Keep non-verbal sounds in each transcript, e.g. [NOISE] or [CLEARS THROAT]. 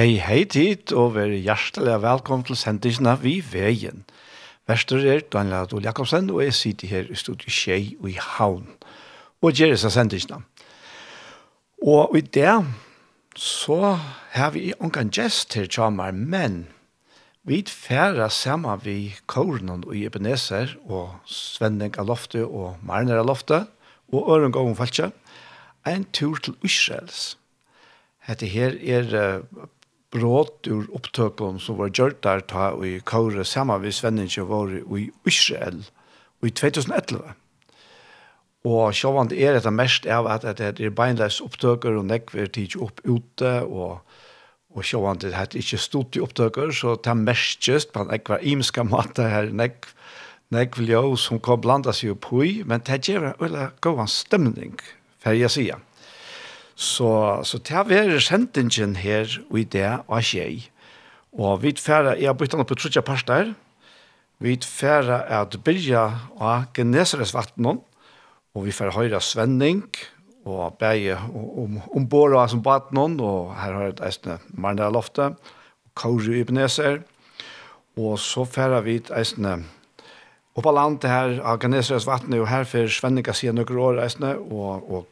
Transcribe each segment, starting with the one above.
Hei, hei tid, og vær hjertelig velkommen til sendingen Vi Veien. Vester er Daniel Adol Jakobsen, og jeg sitter her i studiet Kjei og i Havn, og gjør disse sendingene. Og i det så har vi ongan gjest her tjamar, men vi færa sammen vi Kårenon og Ebenezer, og Svenning av Lofte og Marner av Lofte, og Øren Gåven Faltje, en tur til Israels. Hette her er uh, brått ur opptøkken som var gjort der ta i Kaure sammen med Svenninge var i Israel i 2011. Og sjåvand er det mest av at det er beinleis opptøkker og nekver tids opp ute og og sjåvand det hette ikke stort i opptøkker så det er mest just på en ekvar imska måte her nekv nekv ljø som kan blanda seg opp i men det gjør en øyla god stemning for jeg sier. Så, så det har vært sendingen her og i det av tjei. Og vi tfæra, jeg har bytt på trutja parster, vi tfæra at byrja av Genesaresvattnen, og vi tfæra høyra Svenning, og bæge om, om Båra som Batnon, og her har et eisne Marnera Lofte, og Kauri ibneser, og så tfæra vi eisne opp av landet her av Genesaresvattnet, og her fyrir Svenninga siden noen år eisne, og, og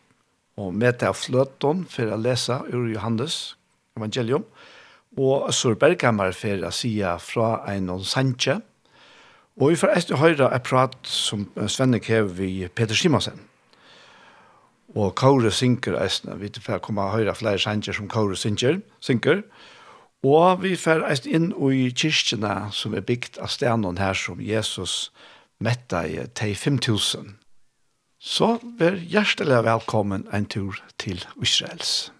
og med av fløten for å lese ur Johannes evangelium, og Sør Bergammer for å si fra en og Sanche, og vi får etter høyre et prat som Svenne Kev i Peter Simonsen. Og Kaure synker eisne, vi får komme og høre flere Sanche som Kaure synker, synker. og vi får eisne inn i kyrkjene som er bygd av stenen her som Jesus metta i 5000 Så vær hjertelig velkommen en tur til Israels.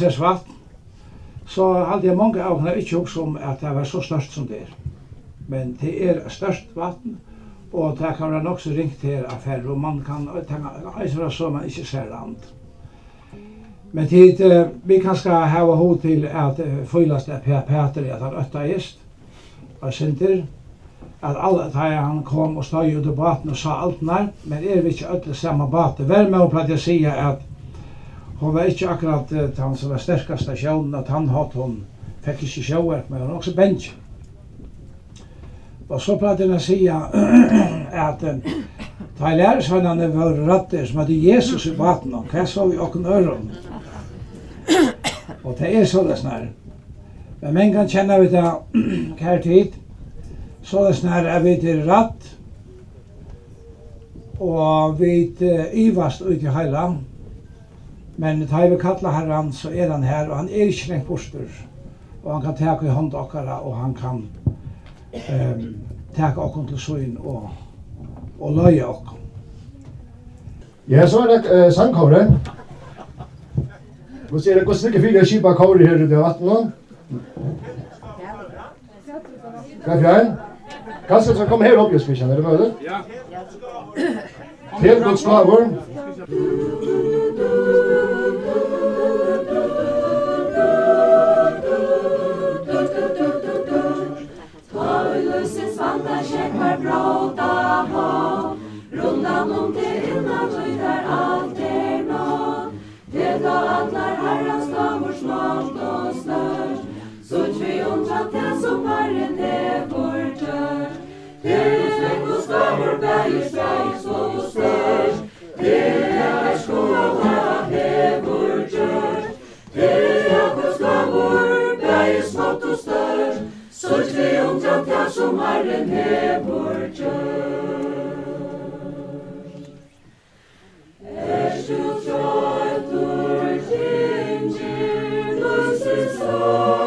Elsersvatn, så hadde jeg mange av henne ikke hukst om at det var så størst som det er. Men det er størst vatten, og det kan være nok så ringt her affærer, og man kan eise være så man ikke ser land. Men tid, vi kan skal hava hod til at fylast er Per Peter at han øtta ist, og sinter, at alle tæg han kom og stod ut i baten og sa alt nær, men er vi ikke øtta samme baten. Vær med å platt jeg sier at hon var ikke akkurat uh, han som var sterkast av sjøen, at han hatt hon fikk ikke sjøverk, men hun også bench. Og så pratet han å si [CLEARS THROAT] at ta i læresvannene var rattet som hadde Jesus i vaten, og hva så vi åkken øren? [COUGHS] Og det er så det snar. Men men kan kjenne vi det her tid, så det snar er vi til ratt, og vi til ivast ut i heiland, Men tar vi kallar herran så er han her, og han er ikke lengt borster. Og han kan teka i hånd okkara, og han kan um, teka okkon til søgn og, og løye okkon. Ja, så er det uh, sangkåren. Hva sier det hvordan ikke fyrir kipa kåre her ute i vatten nå? Hva er fjern? Kanskje skal komme her opp, just Jøsbjørn, er det møte? Ja. Helt godt skavur. Ja. er bråta ha Rundan om te innan tøytar alt er nå Det da atlar herrans stavur smart og størst. Så tvi undra te som herren hevor tørst Det er svekk og stavur bægir svekk og størst så vi undra det som Herren hever gjør. Er du trøyt og tingir, du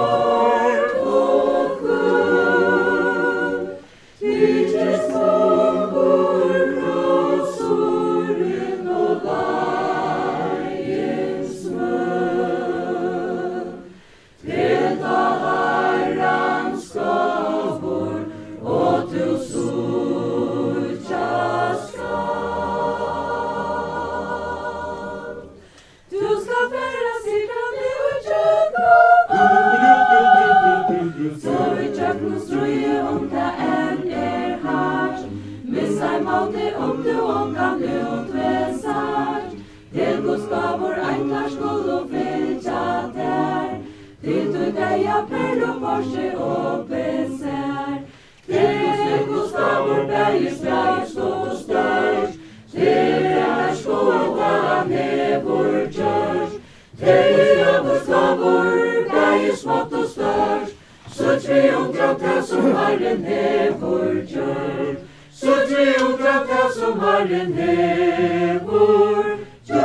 Så treundra det som Herren hevur gjør Så treundra det som Herren hever gjør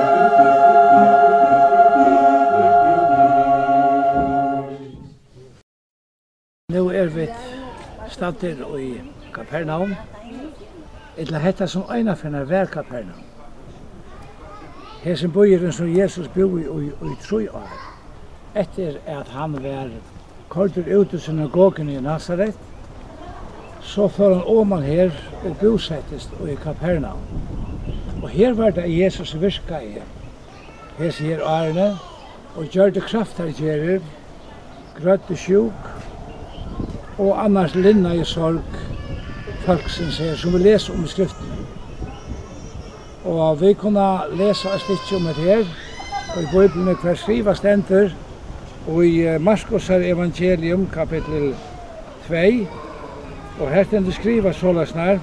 Nå er vi stater i Kapernaum. Etla hetta som eina finna vær Kapernaum. Hesen bøyren som Jesus boi i, i, i, i, i, i, i, i, i, kortur ut i synagogen i Nazaret, så får han åman her og bosettist og i Kapernaum. Og her var det Jesus virka i. Her sier og gjør det kraftargjerer, grøtte sjuk, og annars linna i sorg, folksens her, som vi leser om i skriften. Og vi kunne lesa et stikk om det her, og i Bibelen hver skriva stender, Og i Marskos evangelium kapitel 2, og her stendur skriva sålasnar,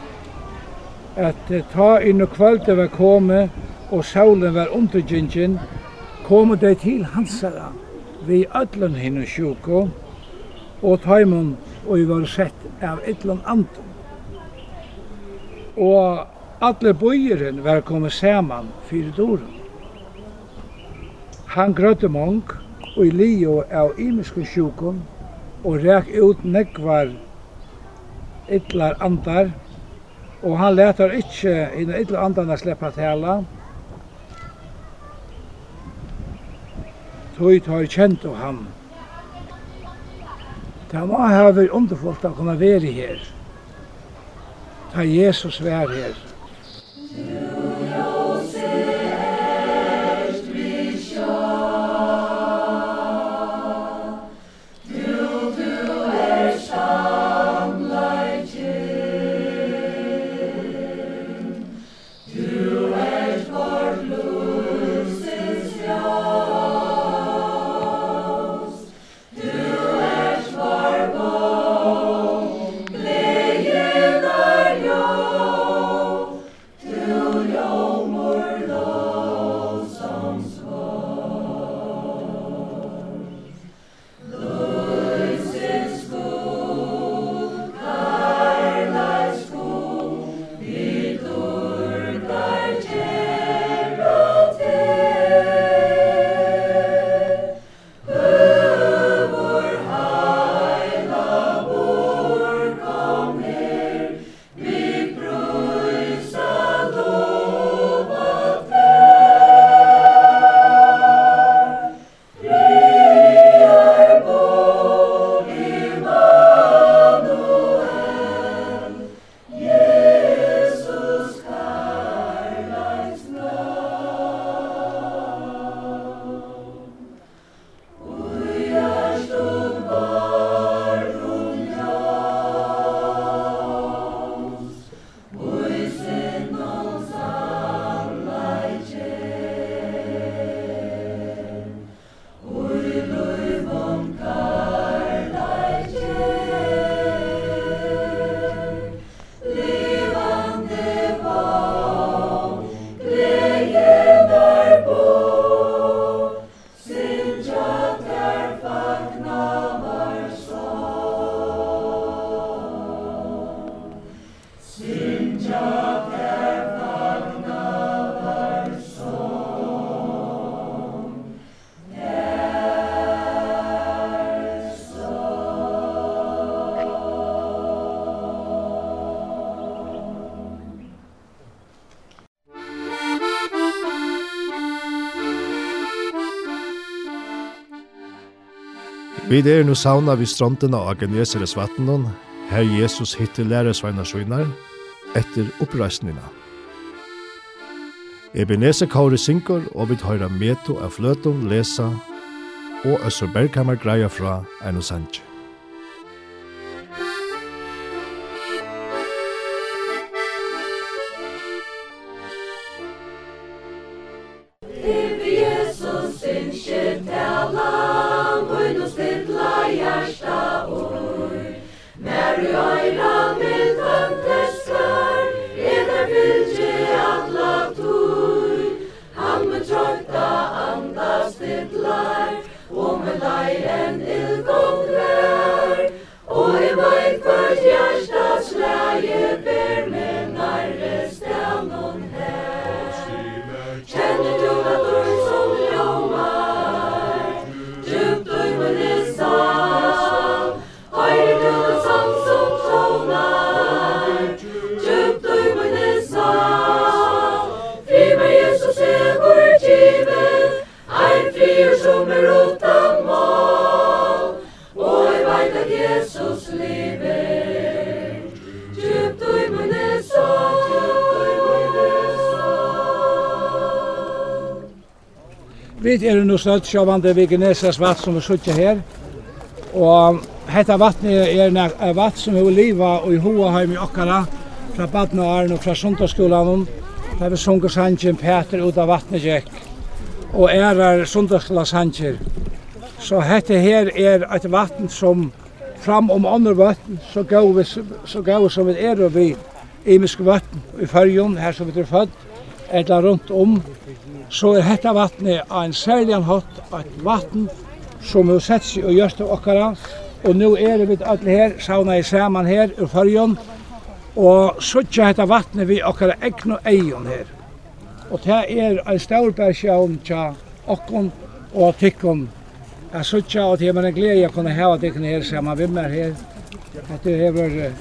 at ta inn og kvölde var komme, og saulen var undergjengen kom de til hansara, vi ödlun hinn sjuko, og taimon og vi var sett av ytlan antum. Og alle bøyeren var kommet saman fyrir doren. Han grøtte mong, i lio av imiske sjukun og ræk ut nekvar ytlar andar og han letar ikkje inn ytlar andarna sleppa tala tog tar kjent og han Det må ha vært underfullt å kunne være her. Ta Jesus vær her. Vi er nu sauna vid stronten av Ageneseres vattnen, her Jesus hittir læresveina svinar, etter oppreisnina. Ebenese Kauri Sinkor, og vi høyra meto av Fløton lesa, og Øssur Berghammer greia fra Eino Sanchez. Vi er nå snødt sjåvande ved Genesas vatt som vi sitter her. Og hetta vattnet er en vatt som vi liva og i Hoaheim i Okkara, fra Badnaaren og fra Sundagsskolan, der vi sunger sangen Peter ut av vattnet gikk, og ærar Sundagsskola sanger. Så hette her er et vatten som fram om andre vatten, så gav vi, så gav vi som vi er og vi imiske vatten i fyrjon, her som vi er født, eller rundt om, så er hetta vatni ein særligan hatt eit vatn som har sett seg og gjørst av okkara. Og nú er vi alle her, sauna i saman her ur fyrjon, og suttja hetta vatni vi okkara eign og eion her. Og det er ein staurbærsjavn tja okkon og tykkum Jeg suttja og det er en glede jeg kunne hava tykkon her saman vimmer her. At det hever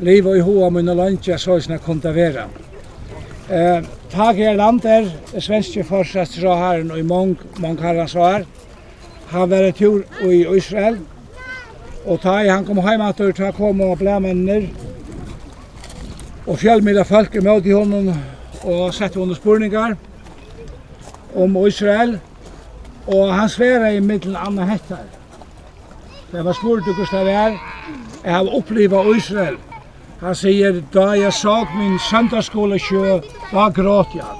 liv og i hoa munn og landja så som det kunne vera. Eh, Tag her lander, svenske forsast så har han i mång, mång herrans år. Han var i tur i Israel. Og ta i han kom heim at ta kom og ble menner. Og fjellmiddag folk er med i honom og sette under spurningar om Israel. Og han sværa i middelen Anna Hettar. Det var spurt du hvordan det er. Jeg har opplivet Israel. Han säger, då jag såg min söndagsskolekjö, då gråt jag.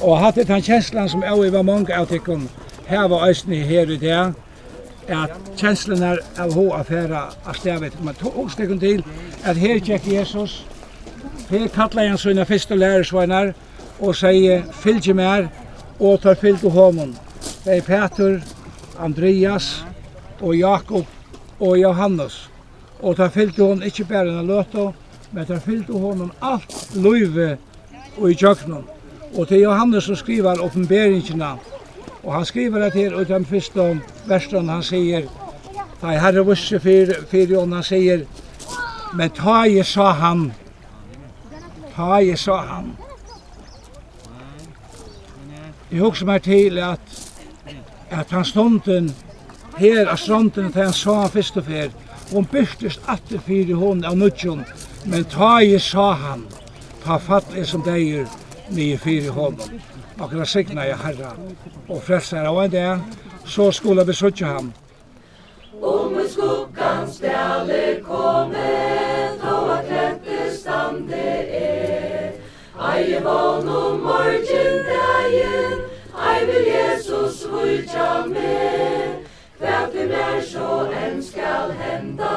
Og hatt han kjenslan som jeg var mange av tikkun her var æsni her i det, at kjenslan er av hå affæra av stedet. men to også tikkun til at her tjekk Jesus, her kallar han sina fyrste lærersvainar og sier, fylgje mer, og tar fylgje honom. Det er Petur, Andreas og Jakob og Johannes. Og ta fylgte hon ikkje berre en løto, men der fylgte hon alt løyve og i kjøkkenen. Og til Johannes som skriver oppenberingene, og han skriver det her ut den første versen han sier, da jeg herre visse for, for Jon, han sier, men ta jeg sa han, ta jeg sa han. Jeg husker meg til at, at han stunden her av stranden til han sa han første fer. Hon byrstist atter fyrir hon av nudjon, men ta jeg sa han, ta fatt er som deir nye fyrir honom. Akkurat signa jeg herra og frelsar av en dag, så skulle vi suttje ham. Om i skuggan stjæle komme, ta a klente stande er. Eie vann om morgen dagen, ei vil Jesus vujtja med at vi mer så enn skal henda,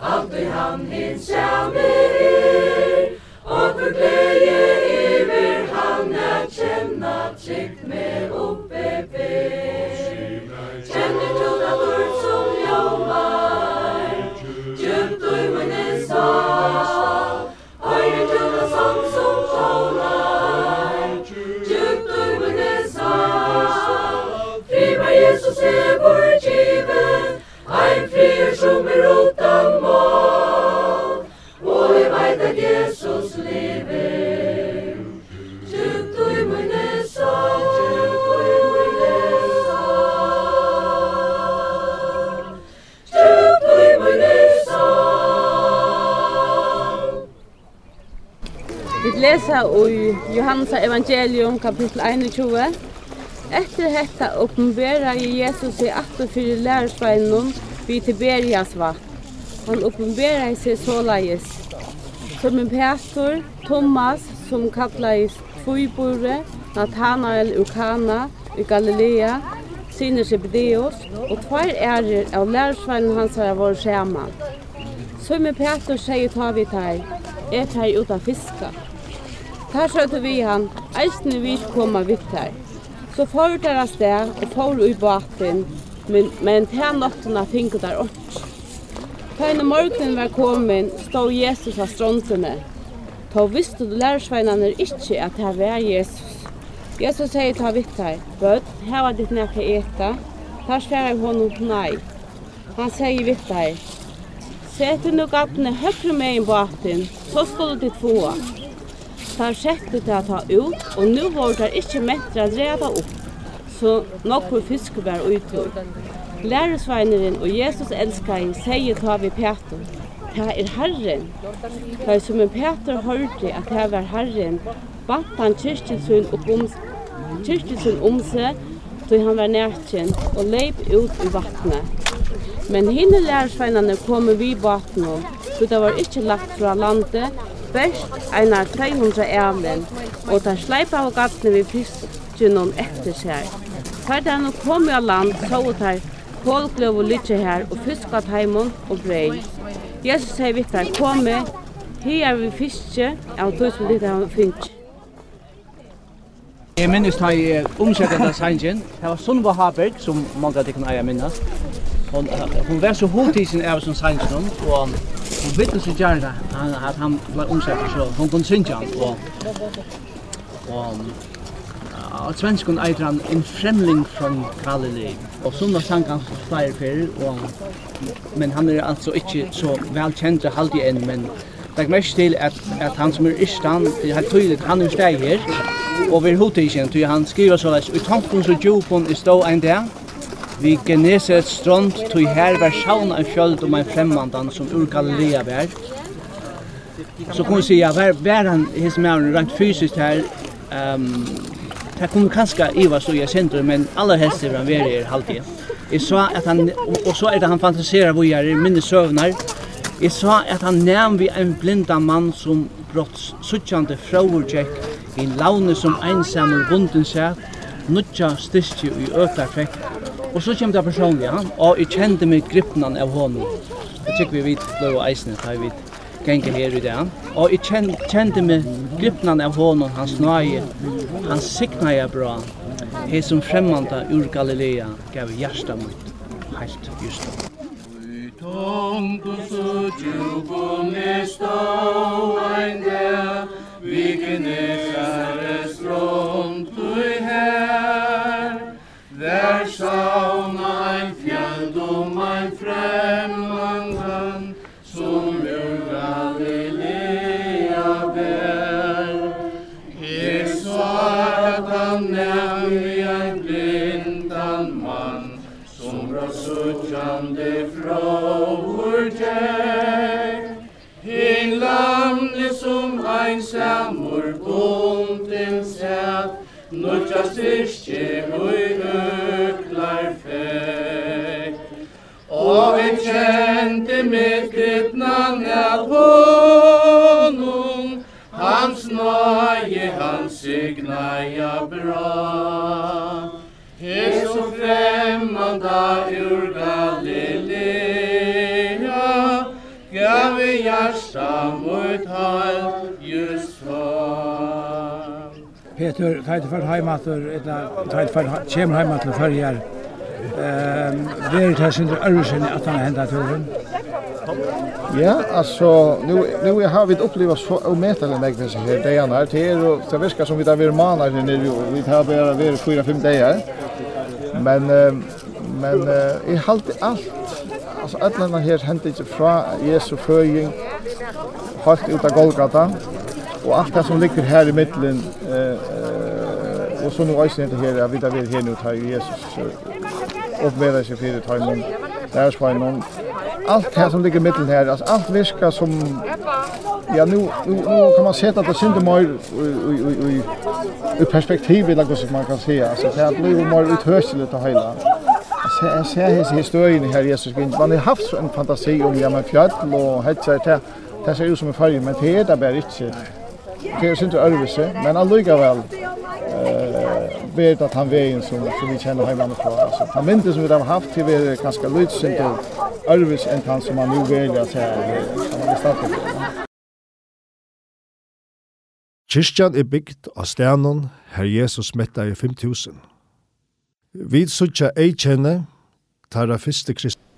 alt i han hin samme er, og for glede iver han er kjenna trygt med oppe fyr. Kjenner du da lort som jomar, djupt og i en sal, høyre du da sang som tålar, djupt og i en sal, fri meg Jesus er vår som er utan mål Og jeg veit at Jesus lever. Tjukt og i min nesa, tjukt og i min nesa Tjukt og i min nesa Vi lesa i Johannes evangelium kapitel 21 Etter hetta oppenbera Jesus i 8 fyrir 4 vid Tiberias vatt. Han uppenbarade sig således som en pastor, Thomas, som kallades Tvojbore, Nathanael Ukana i Galilea, Siner Sebedeus, og tvær ærer av lærersveinen hans har vært sammen. Som en pastor sier ta vi tær, er tær ut av fiska. Tær søtte vi han, eisne vi koma vitt tær. Så får tær av sted og får i båten, Men, men til nattene finner der også. Tegn morgenen var kommet, stod Jesus av stråntene. Ta visste du lærersveinene ikke at det var Jesus. Jesus sier ta vitt her, Bød, her var ditt nekka eta. Der sverre honom nei. Han sier vitt her, Sett nu gattene høyre med i baten, så skulle ditt få. Der sette det ta ut, og nu var det ikke mentre å opp så nokkur fisk var utur. Læresveineren og Jesus elskar seier ta vi Peter. Det er Herren. Det er som en Peter hørte at det var Herren, bant han kyrkjelsen og om kyrkjelsen om seg, så han var nærkjent og leip ut i vattnet. Men hinne lærersveinene kom vi baten om, så det var ikke lagt fra landet, best einar 300 ævlen, og der sleipa av gattene vi fisk gjennom etter seg. Tar den og kom av land, så ut her, kålgløv og lytje her, og fisk av teimen og brei. Jesus sier vitt her, kom med, her er vi fiske, av tog som ditt er finnes. Jeg minnes da jeg omsettet av sangen, det var Sunva Haberg, som mange av dere eier minnes. Hon, hon var så hodtisen av sin sangen, og hon vittne så gjerne at han var omsettet, så hon kunne synge han. Og, og av svenskun eitir han en fremling från Galilee. Og sunna sang han flere fyrir, og, men han er altså ikke så velkjent halvdig enn, men det er mest til at, at han som er istan, det er tydeligt, han er steg her, og vi er hotisjen, til han skriver så leis, i tanken så djupon i stå ein dag, vi geneset strand, ty her var sauna en fjöld om en fremmandan som ur Galilea var, så kan vi säga, var, var han, hans mæren, rent fysiskt här, um, det kunne kanskje Iva stå i sentrum, men aller helst er han veri er halvtid. Jeg sa at han, og så er det han fantaserer hvor jeg er minne søvnar. Jeg sa at han nevn vi en blinda mann som brotts suttjande frauertjekk i laune som einsamur vunden seg, nutja styrstje i fekk. Og så kom det personlig, ja, og jeg kjente meg gripnan av honom. Jeg tykker vi vidt blå eisene, tar vi vidt gangen her i dag. Og jeg kjen, kjente meg gripnan av honom, hans nøye, hans sikna jeg bra. He som fremmanda ur Galilea gav hjärsta mitt, helt just. Tongus og djubun er stå ein der, viken er es rundt du her, der sauna ein fjall om ein fremman ein samur bundin sæt, Nutja styrstje hui öklar feg. Og vi kjente med krypnan at honum, Hans nøye, hans signaja bra. Her som fremmanda ur Galilea, gav vi hjärsta mot halt, Peter tætt for heimatur ella tætt för kjem heimatur for her. Ehm ver tætt sindur ærsin att han henda turen. Ja, alltså nu nu har vi upplevt så omätliga mängder så här det är ena här och det verkar som vi där vi manar nu vi tar bara vi 4 5 dagar. Men men i halt allt alltså alla här händer inte från Jesu föring halt ut av Golgata og alt det som ligger her i middelen, eh, og så nå eisen det her, vi vet at vi er her nå, tar Jesus oppveda seg fyrir tøymon, lærersveinmon, allt det som ligger i mitten här, alltså allt viskar som ja nu nu, nu kan man se att det synd mer i i i perspektiv eller något som man kan se alltså det här blir mer uthörseligt att hela jag ser hese historien här Jesus gick man har haft en fantasi om ja men fjäll och hetsar det det ser ut som en farge, men det er det bare ikke det är inte örvise, men han lyckas väl eh vet att han vägen som som vi känner hemma på alltså. Han minns som vi har haft till vi ganska lite sent örvis en han som han nu väljer att säga han har startat. Kyrkjan er bygd av stenen her Jesus metta i 5000. Vi sutja ei kjenne, tarra fyrste kristne.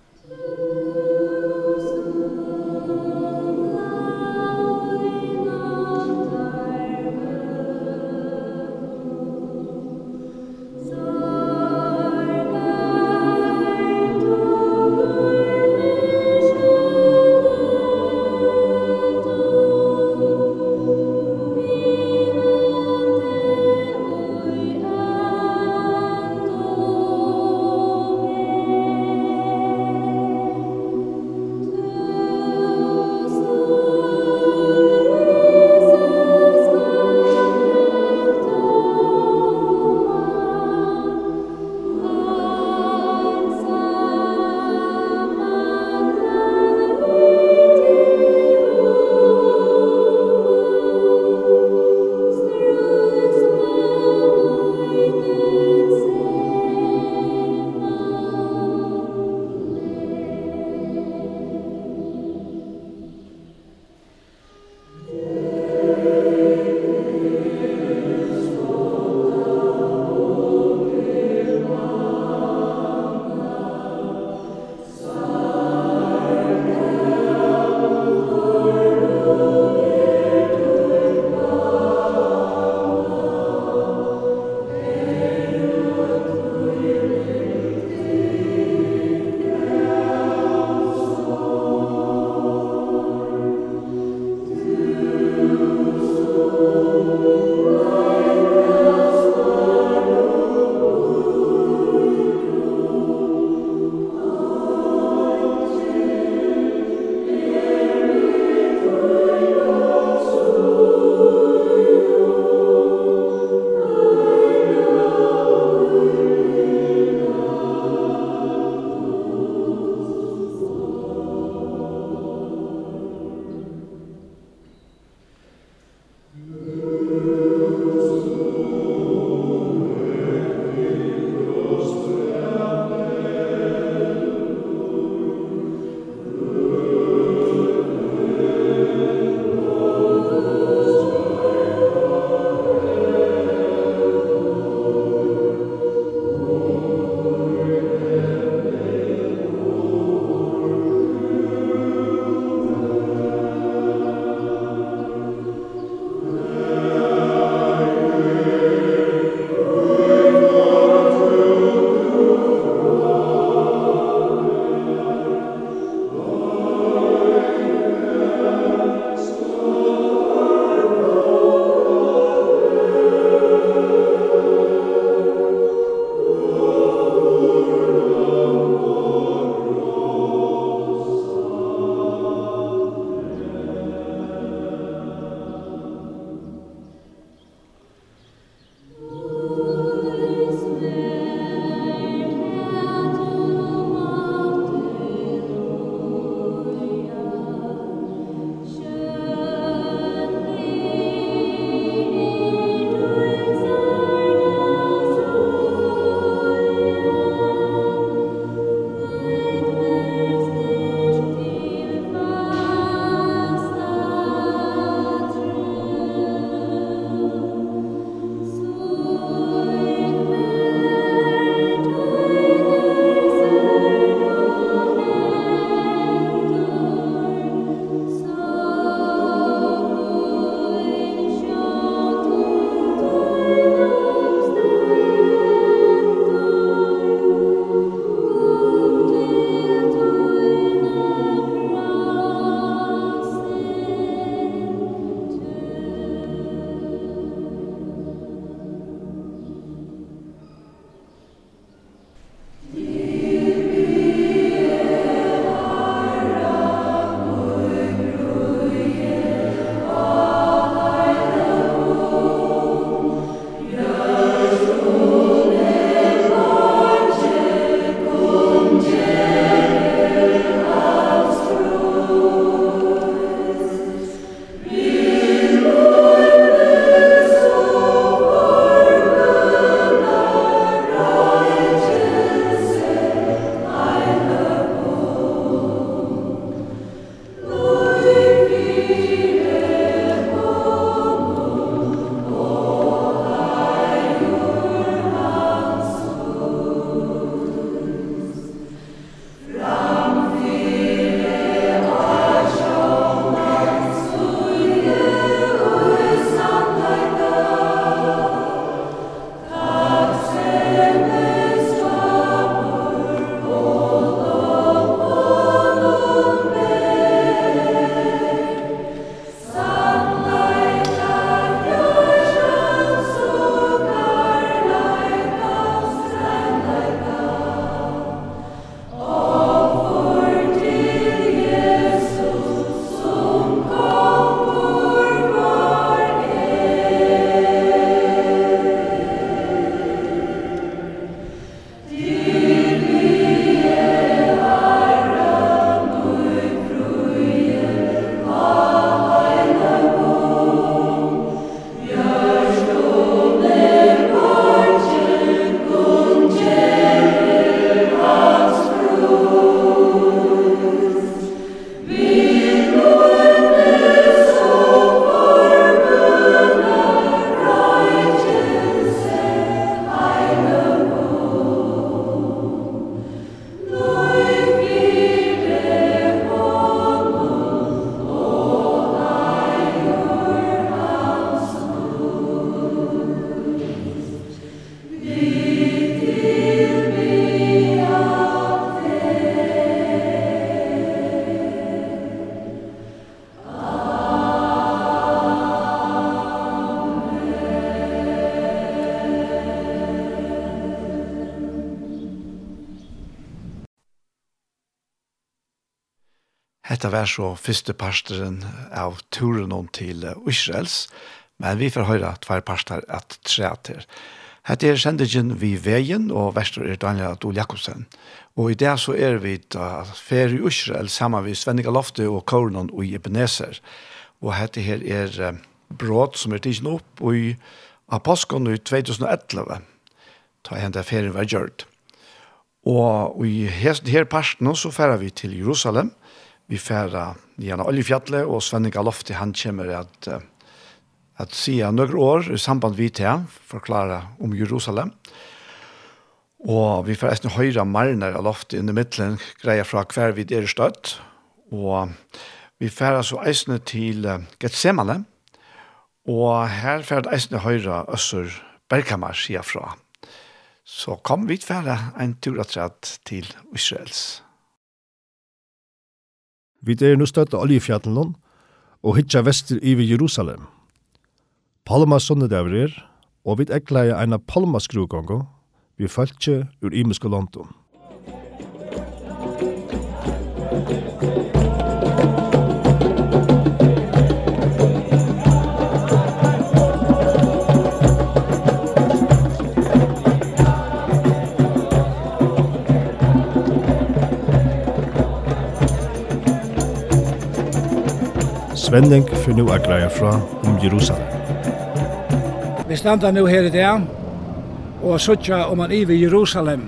var så første pastoren av turen om til Israels, men vi får høre tvær pastor at tre til. Hette er sendingen vi veien, og verster er Daniel Adol Jakobsen. Og i det så er vi da fer i Israel sammen med Svenninga Lofte og Kornon og Ebenezer. Og hette her er eh, brot som er tidsen opp i Apostkon i 2011. Ta hende ferien var gjørt. Og i her, her parten så færer vi til Jerusalem, vi færa Jan Oljefjallet, og Svenning Alofti, han kommer at, at sige noen år i samband vi til, forklare om Jerusalem. Og vi får eisne høyre marner Alofti inn i middelen, greia fra hver vid er støtt, og vi får så eisne til Getsemane, og her færa eisne høyre Øssur Berghammer, sier fra. Så kom vi færa en tur at til Israels. Vi er nu av oljefjallen og hitja vester i Jerusalem. Palma sunnedaver er, og vi ekleie Palma palmaskruggongo vi følte ur imiske London. Svenning for nu er greia fra om Jerusalem. Vi standa nu her i dag og suttja om man iver Jerusalem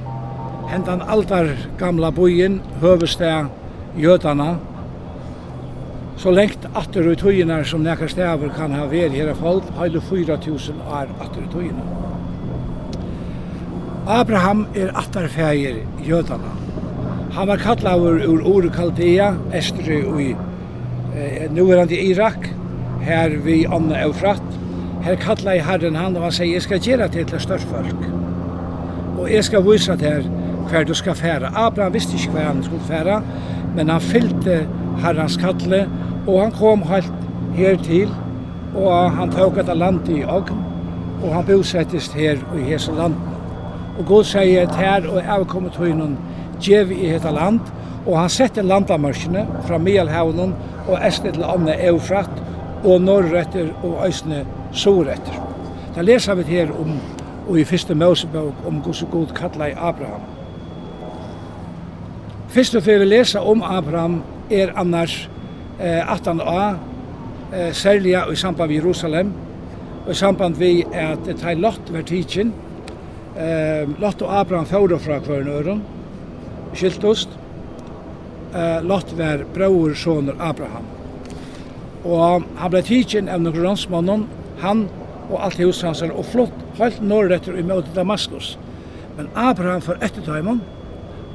hentan altar gamla bojen høvesteg jødana, så lengt atter ut høyina som nekar stäver kan ha veri her folk heile 4000 år atter ut høyina. Abraham er attarfægir jødana. Han var kallavur ur Ure Kaldea, Estri og i eh, nu er han i Irak, här vi Anna Eufrat. Här kallar i Herren han og han säger, jag ska det till ett størst folk. Och jag ska visa til er hver du ska fære. Abraham visste ikke hver han skulle fære, men han fylte Herrens kalle, og han kom helt her til, og han tog et land i Ogn, og han bosettes her i hese land. Og Gud sier at her og jeg kommer til henne, gjev i dette land, Og han sette landamørkene fra Mielhavnen og Estet til Anne Eufrat og Norrøtter og Øsne Sorøtter. Da leser vi her om, og i første Mosebok, om Guds og God kallet i Abraham. Første før vi leser om Abraham er annars eh, 18 a, eh, særlig i samband med Jerusalem, og i samband med at det tar lott hver tidsin, eh, lott og Abraham fører fra hver nøren, skiltost, eh, Lot var bror sonur Abraham. Og han ble tidsin av noen ransmannen, han og alt hos hans og flott helt norretter i møte Damaskus. Men Abraham får etter tøymon,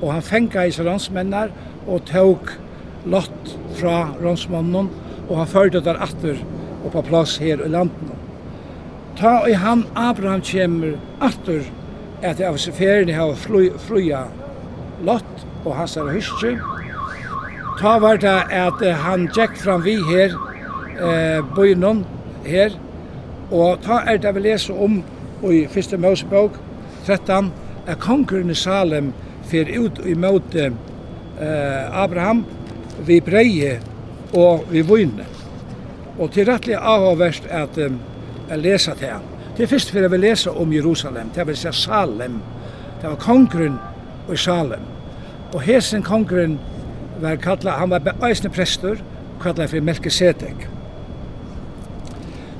og han fenga i seg ransmennar og tok Lot fra ransmannen, og han førte der atter og på plass her i landen. Ta i han Abraham kommer atter etter av seferien hava fruja Lot og hans er hyrstjøy, ta var det at han gikk fram vi her, eh, bøynen her, og ta er det vi leser om i første Mosebok 13, at kongren i Salem fer ut i møte eh, Abraham vi breie og vi vunne. Og til rettelig avhåverst at um, leser til han. Det er først for jeg vil lese om Jerusalem, det vil si Salem. Det var kongren i Salem. Og hesen kongren var kallar han var eisne prestur, kallar fyrir Melkisedek.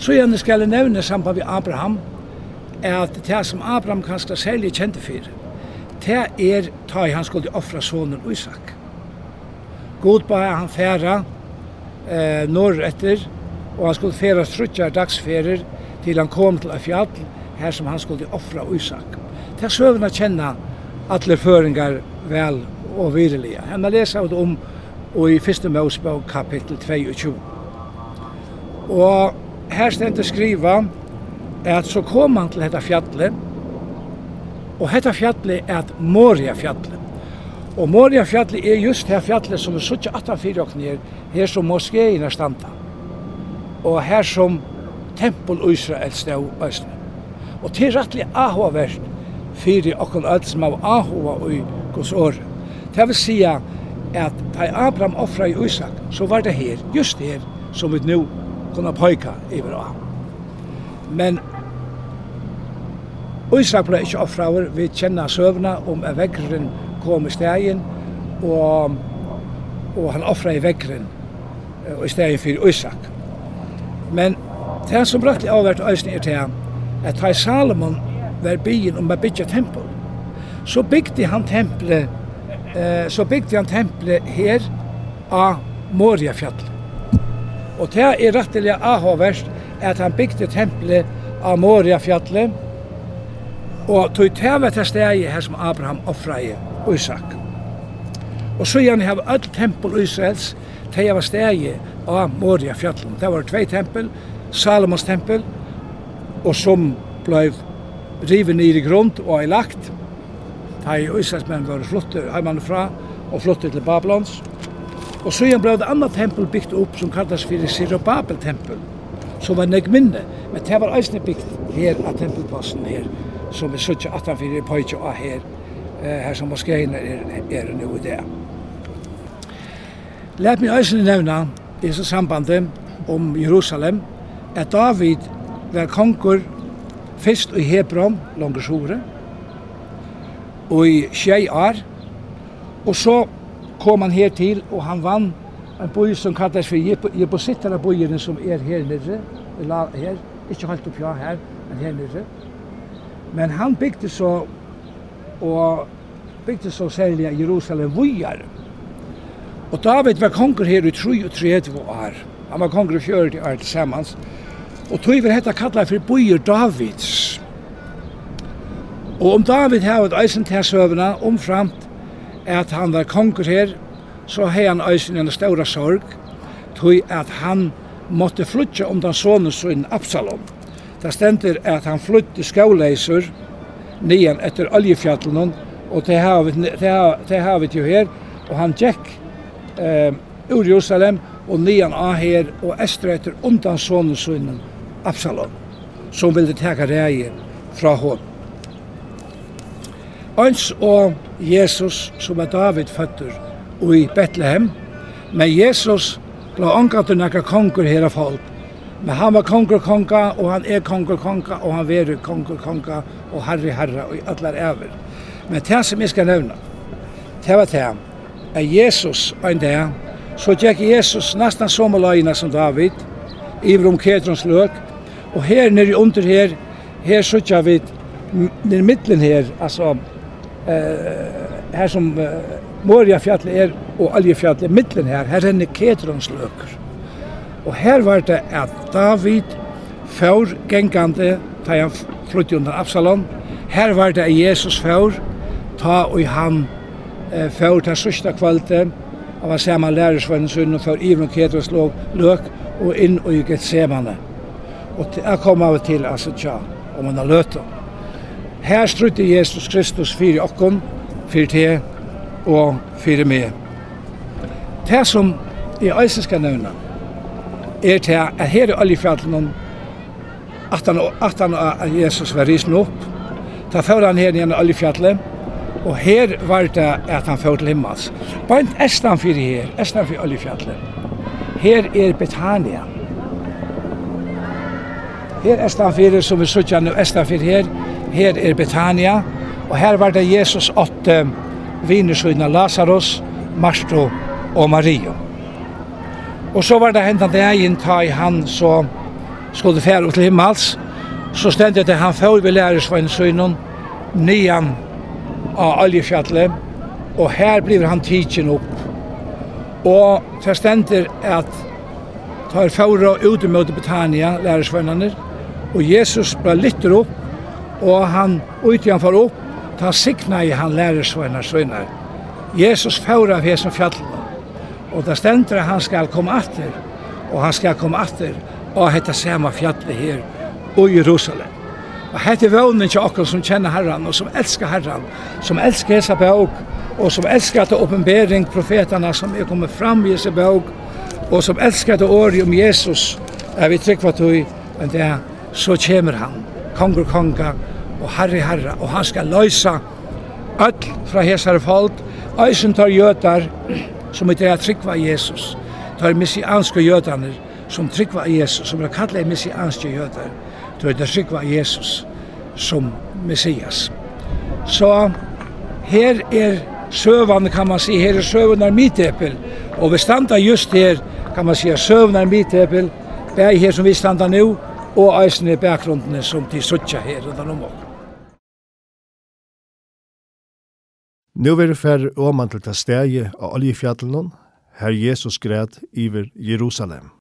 Så gjerne skal jeg nevne samband med Abraham, er at det som Abraham kanskje særlig kjente for, det er ta i han skulle offra sonen Isak. God ba han færa eh, norr etter, og han skulle færa strutja dagsferer til han kom til et fjall, her som han skulle offra Isak. Det er søvn å kjenne alle føringar vel og virilige. Han har lesa ut om og i fyrste Mosebok kapittel 22. Og her stendur skriva at så kom han til dette fjallet, og dette fjallet er et Moria fjallet. Og Moria fjallet er just det fjallet som er suttje 18-4 og nir, her som moskeina standa. Og her som tempel Israel stå østene. Og til rettelig ahoverst fyrir okkon öll som av ahova og i gos året. Det vil si at da Abraham offra i Isak, så var det her, just her, som vi nu kunne pøyka i bra. Men Isak ble ikke offra over, vi kjenner søvna om at vekkeren kom i stegen, og, og han offra i vekkeren i stegen for Isak. Men det som brattelig avvært øyne er til at da Salomon var byen om å bygge tempel, så bygde han tempelet eh, så bygde han tempelet her av Moriafjall. Og det er rettelig avhåverst at han bygde tempelet av Moriafjallet og tog til det stedet her som Abraham offret og Isak. Og så gjerne har alt tempel Israels til jeg var stedet av Moriafjallet. Det var tvei tempel, Salomons tempel, og som blei riven i grund og er lagt Da i Israelsmenn var flottet heimanifra og flottet til Babylons. Og så ble det annet tempel bygd opp som kallas for Sirobabel-tempel, som var nek minne, men det var eisne bygd her av tempelplassen her, som er suttje 18-4 pojtje av her, her som moskeina er, er nu i det. Læt meg eisne nevna i så sambandet om Jerusalem, at David var konkur fyrst i Hebron, langer sore, i tjei år. Og så kom han her til, og han vann en boi som kallas for Jebosittara boiren som er her nere, her, ikke helt oppja her, men her nere. Men han bygde så, og bygde så særlig Jerusalem vujar. Og David var konger her i 33 år. Han var konger i 40 år tilsammans. Og tog vi hetta kallar for boier Davids. Og om David har et eisen til søvna, omframt at han var konger her, så har han eisen en større sorg, tog at han måtte flytte om den sonen sin Absalom. Det stender at han flytte skauleiser nian etter oljefjallen, og det har vi, det har, det har vi jo her, og han gikk eh, ur Jerusalem og nian av her og estre etter undan sonen sin Absalom, som ville teka reie fra hånden. Øns og Jesus som er David føtter og i Betlehem, men Jesus ble omgatt nekka konger her av folk. Men han var konger konga, og han er konger konga, og han veru konger konga, og herri herra, og allar ever. Men det som jeg skal nevna, det var det, at Jesus en dag, så gikk Jesus nesten som alene som David, i om Kedrons løk, og her nere under her, her sutja vi, nere middelen her, altså eh, här som eh, är och og Aljefjallet mitten här här är er Nikedronsløker. Och här var det att David för gängande ta han flytt under Absalom, Här var det Jesus för ta och han eh, fjør til sørste kvalget, Han var för lærersvennen sønnen och för Ivan Ketrons lök lök och in och i Getsemane. Och jag kom av till alltså tja, om man har løtet. Her strutte Jesus Kristus fyrir okkom, fyrir te og fyrir me. Det som i eisen skal nevna, er til at her i oljefjallen at han, at han at Jesus var risen opp, da fyrir han her igjen i oljefjallet, og her var det at han fyrir til himmels. Bant estan fyrir her, estan fyrir oljefjallet. Her er Betania. Her estan fyrir, som vi sutja nu, estan fyrir her, Her er Betania, og her var det Jesus åtte vinersøyna Lazarus, Marsto og Maria. Og så var det hendan dagen ta i han så skulle fære til himmels, så stendet det han før vi lærer sveinsøynen, nian av oljefjallet, og her blir han tidsin opp. Og det stender at tar fåra ut mot Betania, lærersvennerne, og Jesus ble litter opp, og han uti han for opp, ta signa i han lærer svøynar. Jesus færa av hesen fjallene, og da stendur han skal komme atter, og han skal komme atter, og hetta sama fjallet her, og Jerusalem. Og hetta er vånen til okkur som kjenner Herran, og som elskar Herran, som elskar hesa bøg, og som elskar til oppenbering profetarna som er kommet fram i hesa bøg, og som elskar til åri om Jesus, er vi tryggva tog, men det er, så kommer han, konger, konga, og Herre Herre, og han skal løysa öll fra hesare folk, eisen tar jötar som er det trykva Jesus, tar messianske jötaner som trykva Jesus, som er kallet messianske jötar, tar det trykva Jesus som Messias. Så her er søvan, kan man si, her er søvan av mitepel, og vi standa just her, kan man si, søvan av mitepel, bæg her som vi standa nu, og eisen i bakgrunden som de suttja her rundt om oss. Nu verður fer åman til ta stegi av Oljefjallunum, her Jesus græd iver Jerusalem.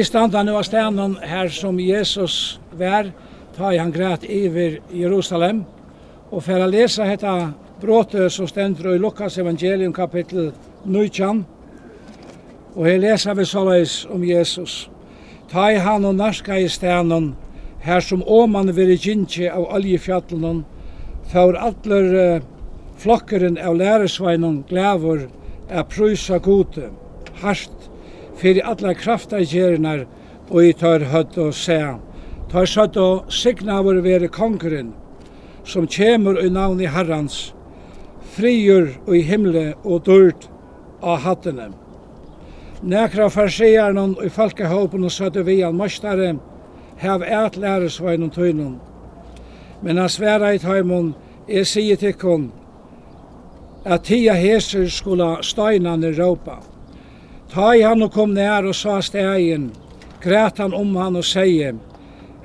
Vi standa nu av stenen her som Jesus vær, ta i han græt iver Jerusalem, og for å lese dette bråte som stender i Lukas evangelium kapittel 19, og her leser vi såleis om Jesus. Ta i han og narska i stenen, her som åman veri gynnsi av oljefjallen, for atler uh, flokkeren av læresveinen glæver er prysa gode, hardt fyrir alla kraftagjerinar og i tar høtt og se. Tar søtt og signaver vere kongren, som kjemur i navn i herrans, frigjur i himle og dyrt av hattene. Nekra farsierne og i folkehåpen og søtte vi an møstare, hev et læresvein og tøynum. Men han sværa i tøymon, jeg sier til kon, at tia heser skulle steinane råpa. Ta i han og kom nær og sa stegin, græt han om han og seie,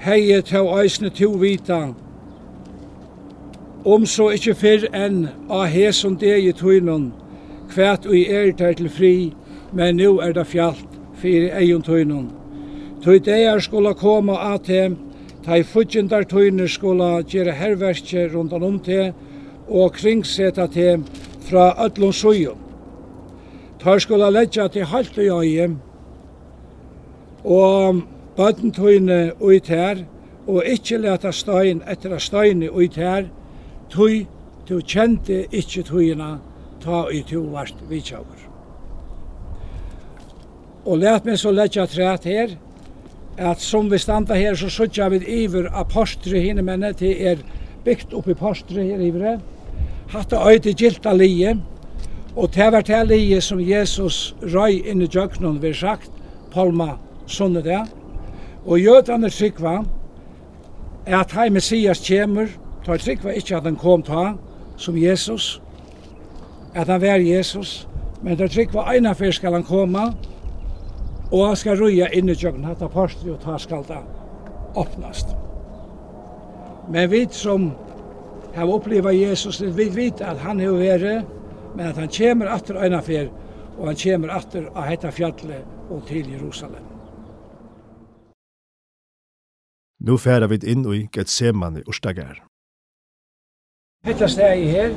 heie til eisne to vita, om så ikkje fyrr enn a hesund deg i tøynun, kvæt og i er der til fri, men nu er det fjallt fyrir eion tøynun. Tøy deir skola koma at te, ta i fudgjendar tøyner skola gjere herverkje rundan om te, og kringseta te fra öllum sujum. Tar skulle leggja til halt og jøye, og bøtten tøyne ut her, og ikkje leta stein etter a steine ut her, tøy, du kjente ikkje tøyna ta i to vart vidtjauer. Og let meg så leggja træt her, at som vi standa her, så sutja vi iver av postre hinne menne, til er byggt oppi postre her ivre. Hatta øyde gilda lije, Og det var det lige som Jesus røy inn i djøknen, vi sagt, Palma sånne det. Og jødene trykva, at hei Messias kjemur, ta trykva ikkje at han kom ta, som Jesus, at han var Jesus, men ta trykva eina fyr skal han koma, og han skal røya inn i djøknen, hatt apostri og ta skal da åpnast. Men vi som har oppleva Jesus, vi vet at han har vært men at han kommer atter øyna fyr, og han kommer atter av hetta fjallet og til Jerusalem. Nu færa vi inn i Getsemane Ustagar. Hetta steg her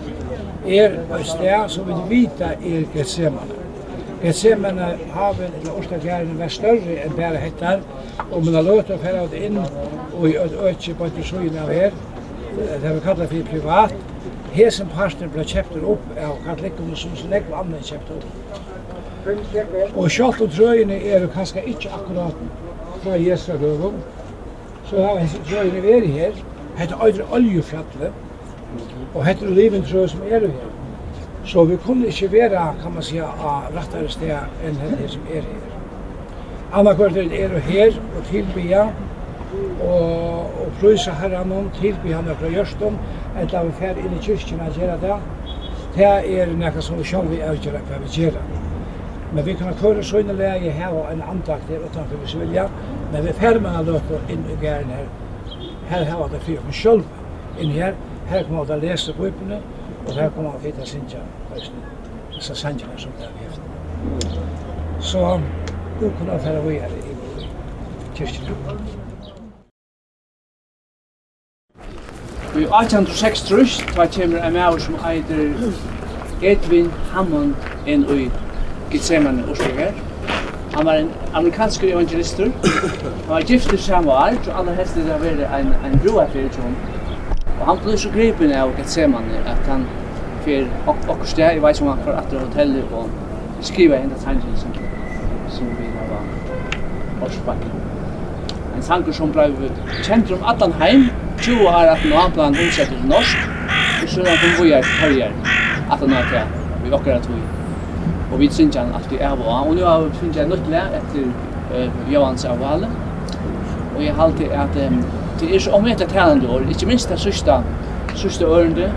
er et steg som vi vita er Getsemane. Getsemane haven eller Ustagaren var større enn bare hettar, og man har løtt å inn og i et øtje på etter av her, det har vi kallet for privat, hesen parten ble kjøptur opp av katolikkene som så nekva andre kjøpte opp. Og sjálft og trøyene er jo kanskje ikke akkurat fra Jesra døgum, så har hesen trøyene vært her, hette øyre oljefjallet, og hette oliven trøy som er her. Så vi kunne ikke være, kan man si, av rattere steder enn henne som er her. Anna Annakvart er jo her og tilbya, og, og prøysa herran om tilby han fra Gjørstum, eller vi fer inn i kyrkjen og gjøre det. Det er nekka som vi sjálf vi avgjøre hva vi gjøre. Men vi kan køre sånne lege her og en andakt her utanfor hvis vi vilja, men vi fer mange løper inn i gæren her. Her har det fyrir oss sjálf inn her, her kommer vi til å lese bøypene, og her kommer vi til å synge bøypene. Så sanger som det er vi efter. Så, du kunne fære vi her i kyrkjen. I trus, da kommer en maur som eitir Edwin Hammond inn i Gitsemane Osloger. Han var en amerikansk evangelister. Han var gift gifter samme år, og aller helst det har vært en, en brua fyrir til Og han ble så gripen av Gitsemane at han fyr okkur sted, jeg vet ikke om han fyrir etter hotellet og skriva enda tangen som, som vi var Orsbakken. En sanger som ble kjent om Adanheim, 20 år at nå han plan omsett til norsk, og så han kom vi her til at han er til, vi okker at vi, og vi synes han alltid er bra, og nå har vi synes jeg nødt lær etter uh, Johans avvale, og jeg halte at um, det er så omvendt talende år, ikke minst det sørste, sørste ørende,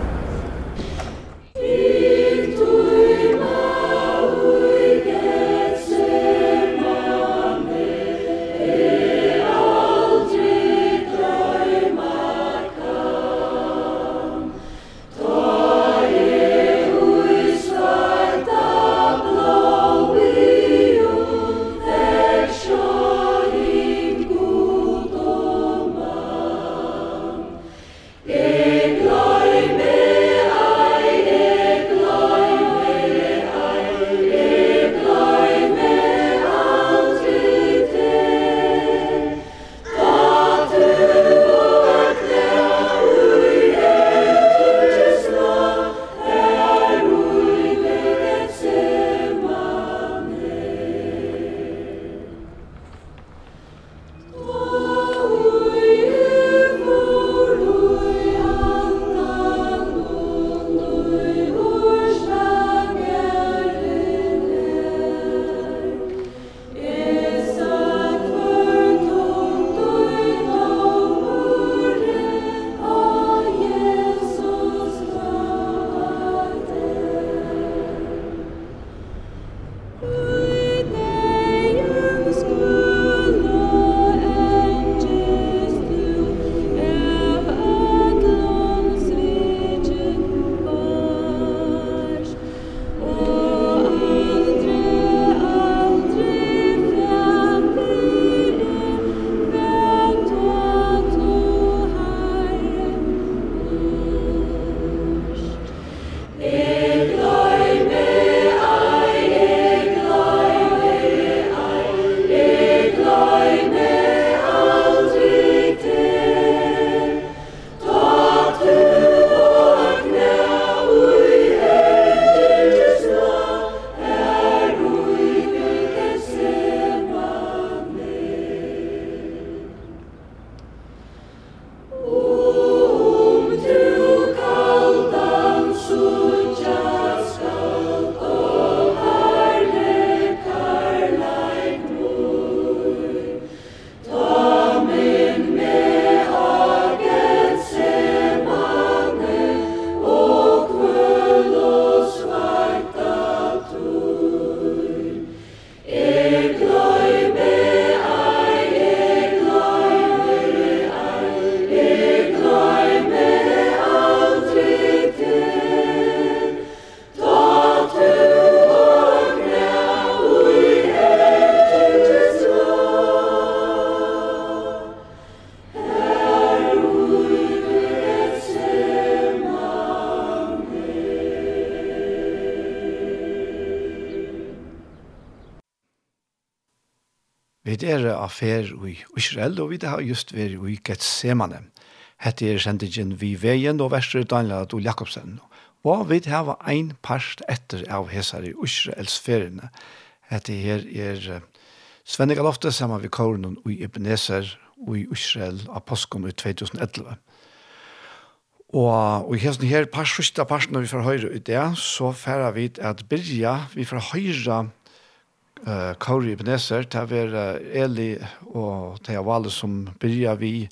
affær i Israel, og vi har just vært i Getsemane. Hette er sendingen vi veien og Vestre Daniel Adol Jakobsen. Og vi har ein parst etter av hesar i Israels feriene. Hette her er Svenne Galofte sammen med Kåren og Ebenezer og i Israel av påsken i 2011. Og, og i hesten her, par sørste parten vi får høyre ut det, så færer vi at byrja, vi får høyre uh, Kauri Ebenezer, det var Eli og det var alle som byrja vi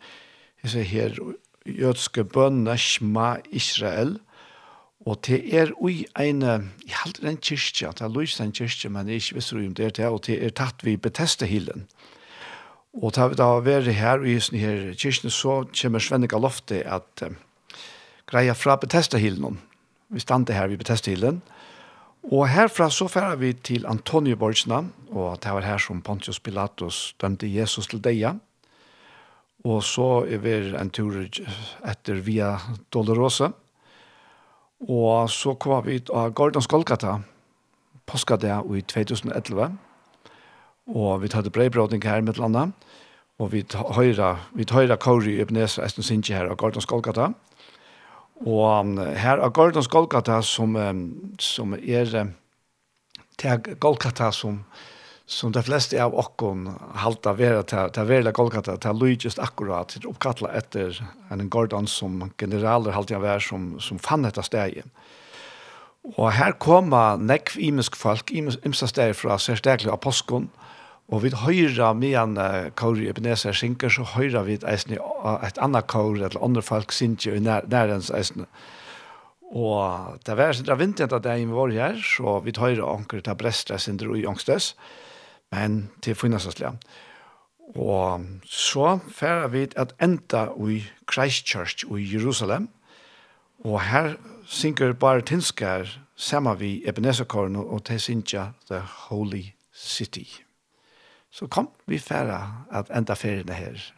jeg ser her jødske bønne Shema Israel. Og det er ui en jeg halter en kyrkja, det er løs en kyrkja men jeg ikke visste om det er og det er tatt vi beteste hilen og det har vært her i sånne her kyrkja så kommer Svennika Lofte at uh, greia fra beteste hilen vi stande her vi beteste hilen og Og herfra så færer vi til Antonioborgsna, og det var her som Pontius Pilatus dømte Jesus til deia. Og så er vi en tur etter Via Dolorosa. Og så kom vi ut av Gordons Golgata, påskadag i 2011. Og vi hadde brevbrådning her med landet. Og vi høyra, vi høyra Kori i Ebenezer, Esten Sinti her av Gordon Skolkata. Og Og her er Gordons Golgata som, som er til Golgata som som de fleste av okkon halta vera til, til vera Golgata, til lydgjøst akkurat, til oppkattla etter en Gordon som generaler halta jeg være som, som fann dette stegjen. Og her koma nekv imisk folk, imsa steg fra sérsteglig av påskon, og Og vi høyra medan uh, kaur i Ebenezer synker, så høyra vi eisne, et annet kaur, eller andre folk synker i nær, nærens eisne. Og det var sindra vinteren er i vår her, så vi høyra anker til Brestra sindra i Angstes, men til Finnasaslia. Og så færa vi at enda i Christchurch i Jerusalem, og her synker bare tinskar sammen vi Ebenezer-kåren, og til synker The Holy City. Så kom vi færa at enda feriene her.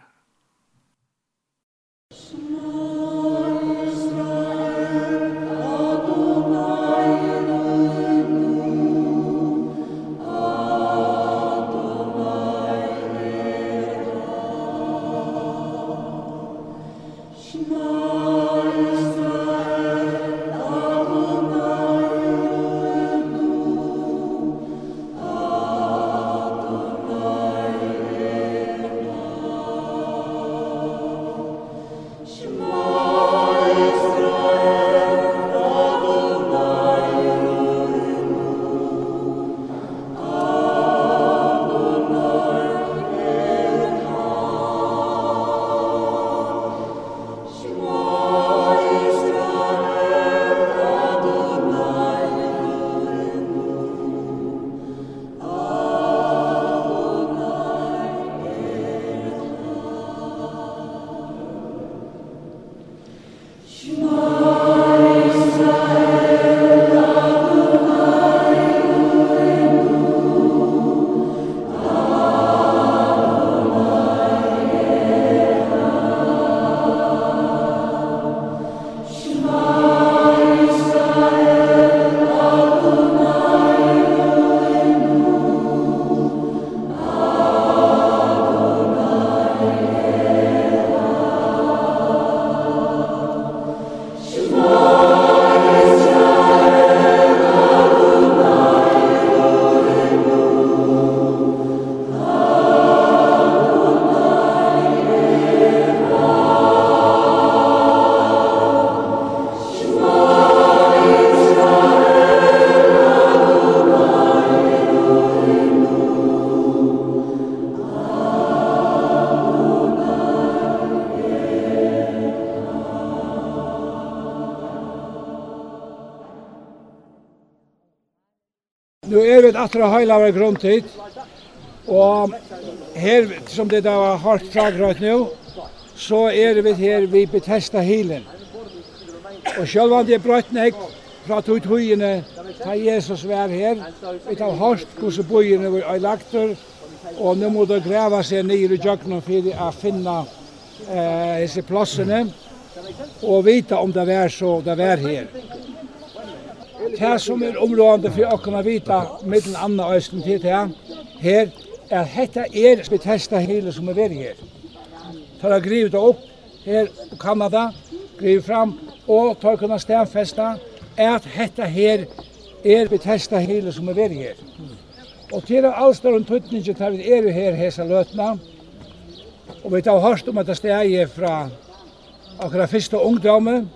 Nu er vi heila vår grunntid, og her, som det da var hardt fragrøyt nå, så er vi her vi betesta hilen. Og sjølv om det er brøtt nek fra tog togene, ta Jesus vær her, vi tar hardt hvordan bøyene vi er lagt der, og nå må det greve seg nere i jøkkenen for å finne eh, disse plassene, og vite om det var så det var her det som er områdende for å kunne vite middelen andre østen til det her, er at dette er Bethesda hele som er vært her. Tar har grivet det opp her i Kanada, grivet fram, og tar kunne stedfeste at dette her er Bethesda hele som er vært her. Og til av all større tøtninger tar vi er her hese løtene, og vi tar hørst om at det steg er fra akkurat første ungdommen,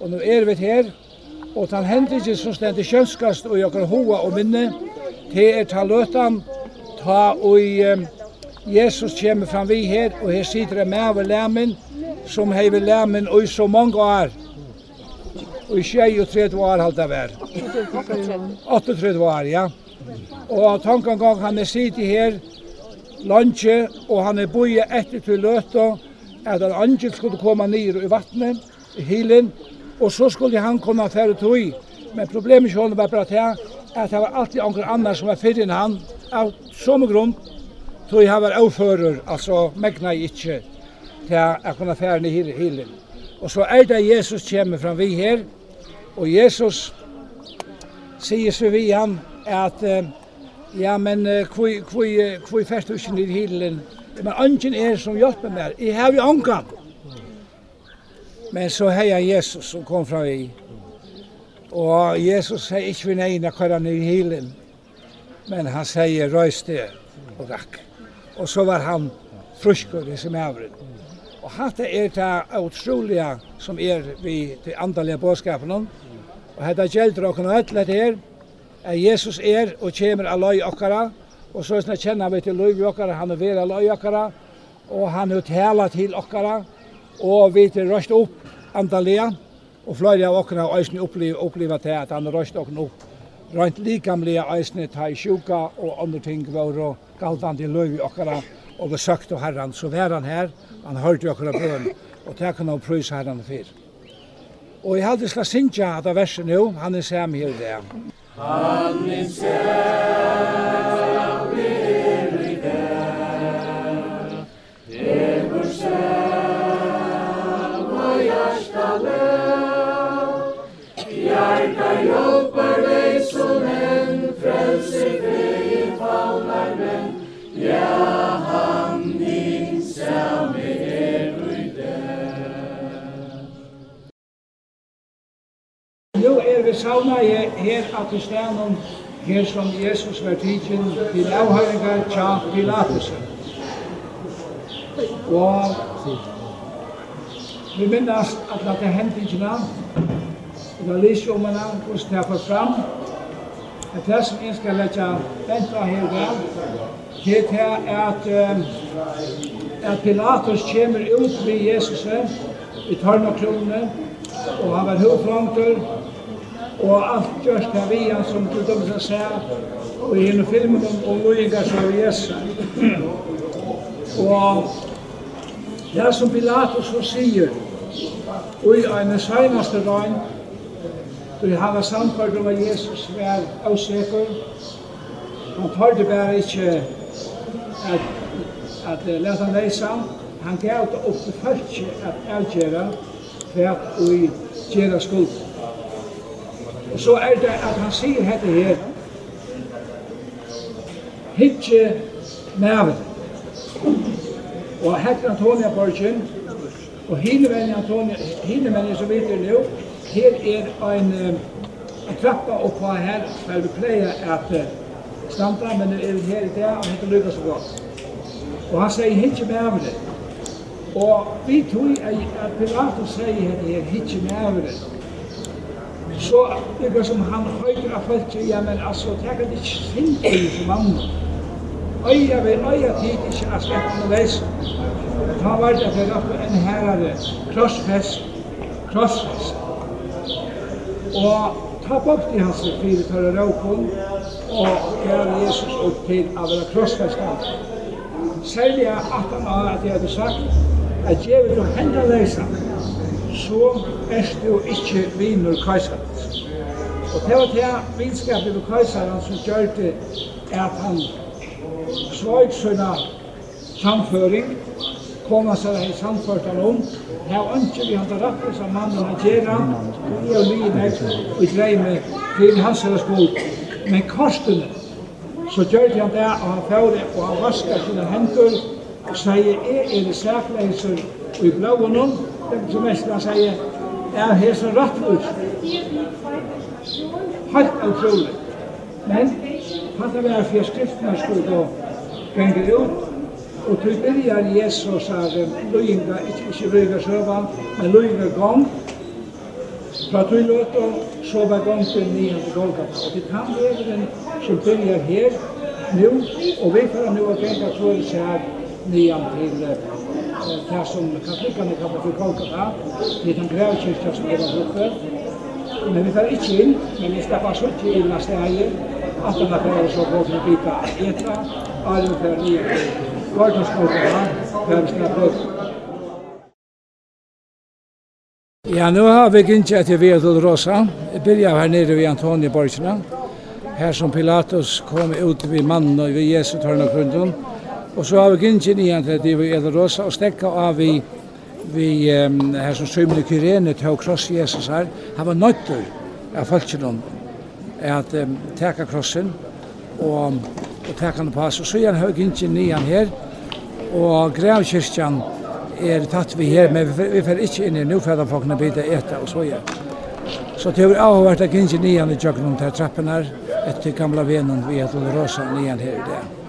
og nå er vi her, Og den ikke som stedet kjønskast og jokker hoa og minne, det er ta løtan, ta og Jesus kommer fram vi her, og her sitter det med over læmen, som hever læmen og i så mange år. Og i 23 år halvt det vær. 38 år, ja. Og tanken gang han er sitter her, lunche og han er boje etter til løtta, at en angel skulle komme ned i vattnet, i hilen, Og så skulle han komme færre tog, men problemet ikke honom var bare til at det var alltid anker annar som var fyrir enn han, av som grunn, tog han var avfører, altså megna ikke til å kunne fære ned i hilen. Og så er det Jesus kommer fram vi her, og Jesus sier så vi han at ja, men hvor færst du ikke ned i hilen, men angen er som hjelper meg, jeg har jo anker, Men så heja Jesus som kom fra vi. Og Jesus sier ikke vi neina hver han er i hilen. Men han sier røys det og rakk. Og så var han fruskur i sin avren. Og hatt er det utrolige som er vi til andalige bådskapen. Og hetta gjelder okkurna öll det her. At Jesus er og kommer aloi okkara. Og så kjenner vi til løy okkara, han er ved av løy okkara. Og han er tala til okkara og vi til røst opp antallega, og flere av okkurna eisne oppleva, oppleva til at han røst okkurna opp rent likamlega eisne ta i sjuka og andre ting var og galdandi løy vi okkara og vi søkte herran, så var han her, han hørte okkara bøn, og takk han og prøys herran fyr. Og jeg hadde skal synja at av verset nu, han er sam her det. Han er sem sauna her, her at i stenen, her som Jesus var tidsen til avhøringar tja Pilatus. Og vi minnes at at det hendte ikke navn, og da lyst om en annen hvordan det er fått fram, at det som jeg skal lette venta her vel, det er at, um, at Pilatus kommer ut med Jesus i tørn og krone, og han var hovfrontur, og alt gjørs til vi han som du dømmer seg seg, og i henne filmen om lojinger som er Jesus. [CLEARS THROAT] Og det som Pilatus så sier, og i en senaste døgn, Du hava samfart om at Jesus var avsikker. Han tar det bare ikke at, at lesa leysa, han gav det opp til fæltsi at avgjera hvert ui gjera skuld. Og så er det at han sier hette her, hitje nævet. Og hette Antonia Borgen, og hine venn Antonia, hine venn som vet det nu, her er en, en trappa oppa her, der vi pleier at standa, men det er her i det, og det lykker så godt. Og han sier, hitje med over. Og vi tog at Pilatus sier at her, hitje med Så det. er som han høyre av folk sier, ja, men altså, det er ikke sint i som andre. Øya ved øya tid ikke av slett noe veis. Da var det for oppe en herre, krossfest, krossfest. Og ta bort i hans fire tørre råkene, og gav Jesus opp til å være krossfestet. Særlig er at han har at jeg hadde sagt at jeg vil hende leisa, så er du ikke viner kajsar. Og det var det vinskapet ved kajsaren som gjør det at han svøyt sønne samføring, kom han seg i samført han om, her ønsker vi han til rappelse av mannen han gjør han, og jeg og nye nek, og jeg til hans eller skuld. Men kostene, så gjør han det, og han fjorde, og han vasker sine hender, og sier, jeg er det sækleiser i blåen, om, det er som mest han sier, jeg er hesen rattløs. Helt utrolig. Men, han tar være for skriftene skulle gå genge ut, og til byrjar Jesus er løyinga, ikke, ikke løyinga søvann, men løyinga gong, Så att vi låter sova gången ner till Golgata. Och till tandöveren som börjar her, nu, og vi får nu att genga tvåls här nian til det som katolikerna kallar för Golgata, till den grävkyrka som er där uppe. Men vi får inte inn, men vi ska passa ut till nästa helg, att de här så går vi bita att äta, alla för nian till Golgata, där vi ska Ja, nu har vi inte etter Via är till Rosa. Jag börjar här Antoni vid Antonieborgarna. Her som Pilatus kom ut vid mannen og ved Jesu törna grunden. Og så har vi inte igen till det vi är till Rosa och av vi vi um, her som Symne Kyrene tog kross Jesus her. Han var nøytter av folkkinom at um, teka krossen og, og teka han på oss. Og så är han hög inte nian her og grävkyrkjan er tatt vi her, men vi får ikke inn i nufæðan folkene bita eta og så ja. Så det har vært at gynnsje nian i jøkken om trappen her, etter gamla venen vi har til rosa nian her i det.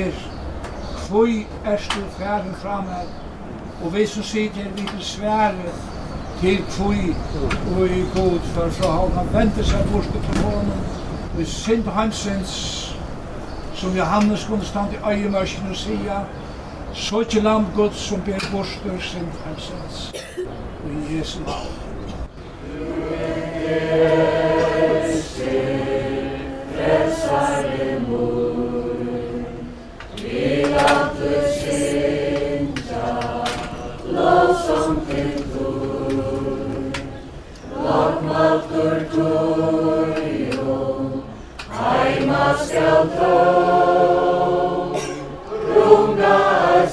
er Kvoi erst du færen framme og vi som sitter vi til svære til kvoi og i god for så har han vendt seg bort til honom og i synd hansens som Johannes kunne stand i øyemørsken og sia så ikke lam god som ber bort til synd hansens og i Jesu navn. Yes, yes, yes, yes, yes, Aima stelto, runga et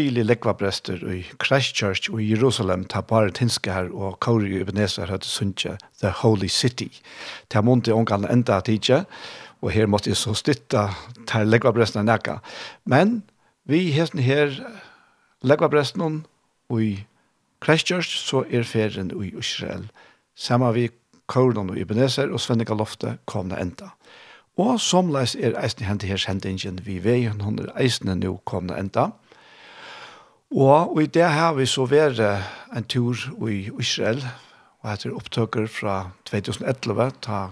øyelig lekvaprester i Christchurch og i Jerusalem ta bare tinske her og Kauri i Ebenezer høyde sunnje The Holy City. Ta månte ångan enda tidje, og her måtte jeg så stytta ta lekvaprestene nekka. Men vi hesten her lekvaprestene og i Christchurch så er ferien i Israel. Samma vi Kauri og Ebenezer og Svennika Lofte kom enda. Og somleis er eisne hendt her sendingen vi vei, hun er eisne nå komna enda. Og, i det har vi så vært en tur i Israel, og etter opptøkker fra 2011, ta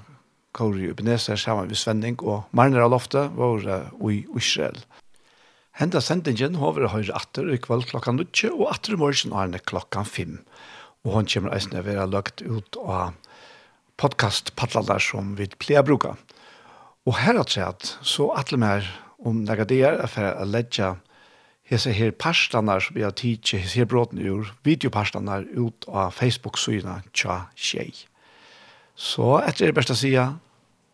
Kåre Ubeneser sammen med Svenning og Marner av Loftet var i Israel. Henda sendingen har vi høyre atter i kveld klokka 9, og atter i morgen er det klokka 5. Og hun kommer eisen å være lagt ut av podcastpadlader som vi pleier å bruke. Og her er sett, så atle mer om nega det er for å legge hese her pastanar som vi har tidsi, hese her bråten ur, videopastanar ut av Facebook-syna tja Tjei. Så etter det beste sida,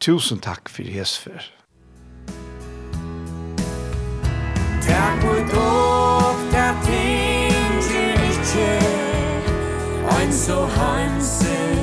tusen takk for hesfer. Takk for dog, der ting til ikke, ein så hansen.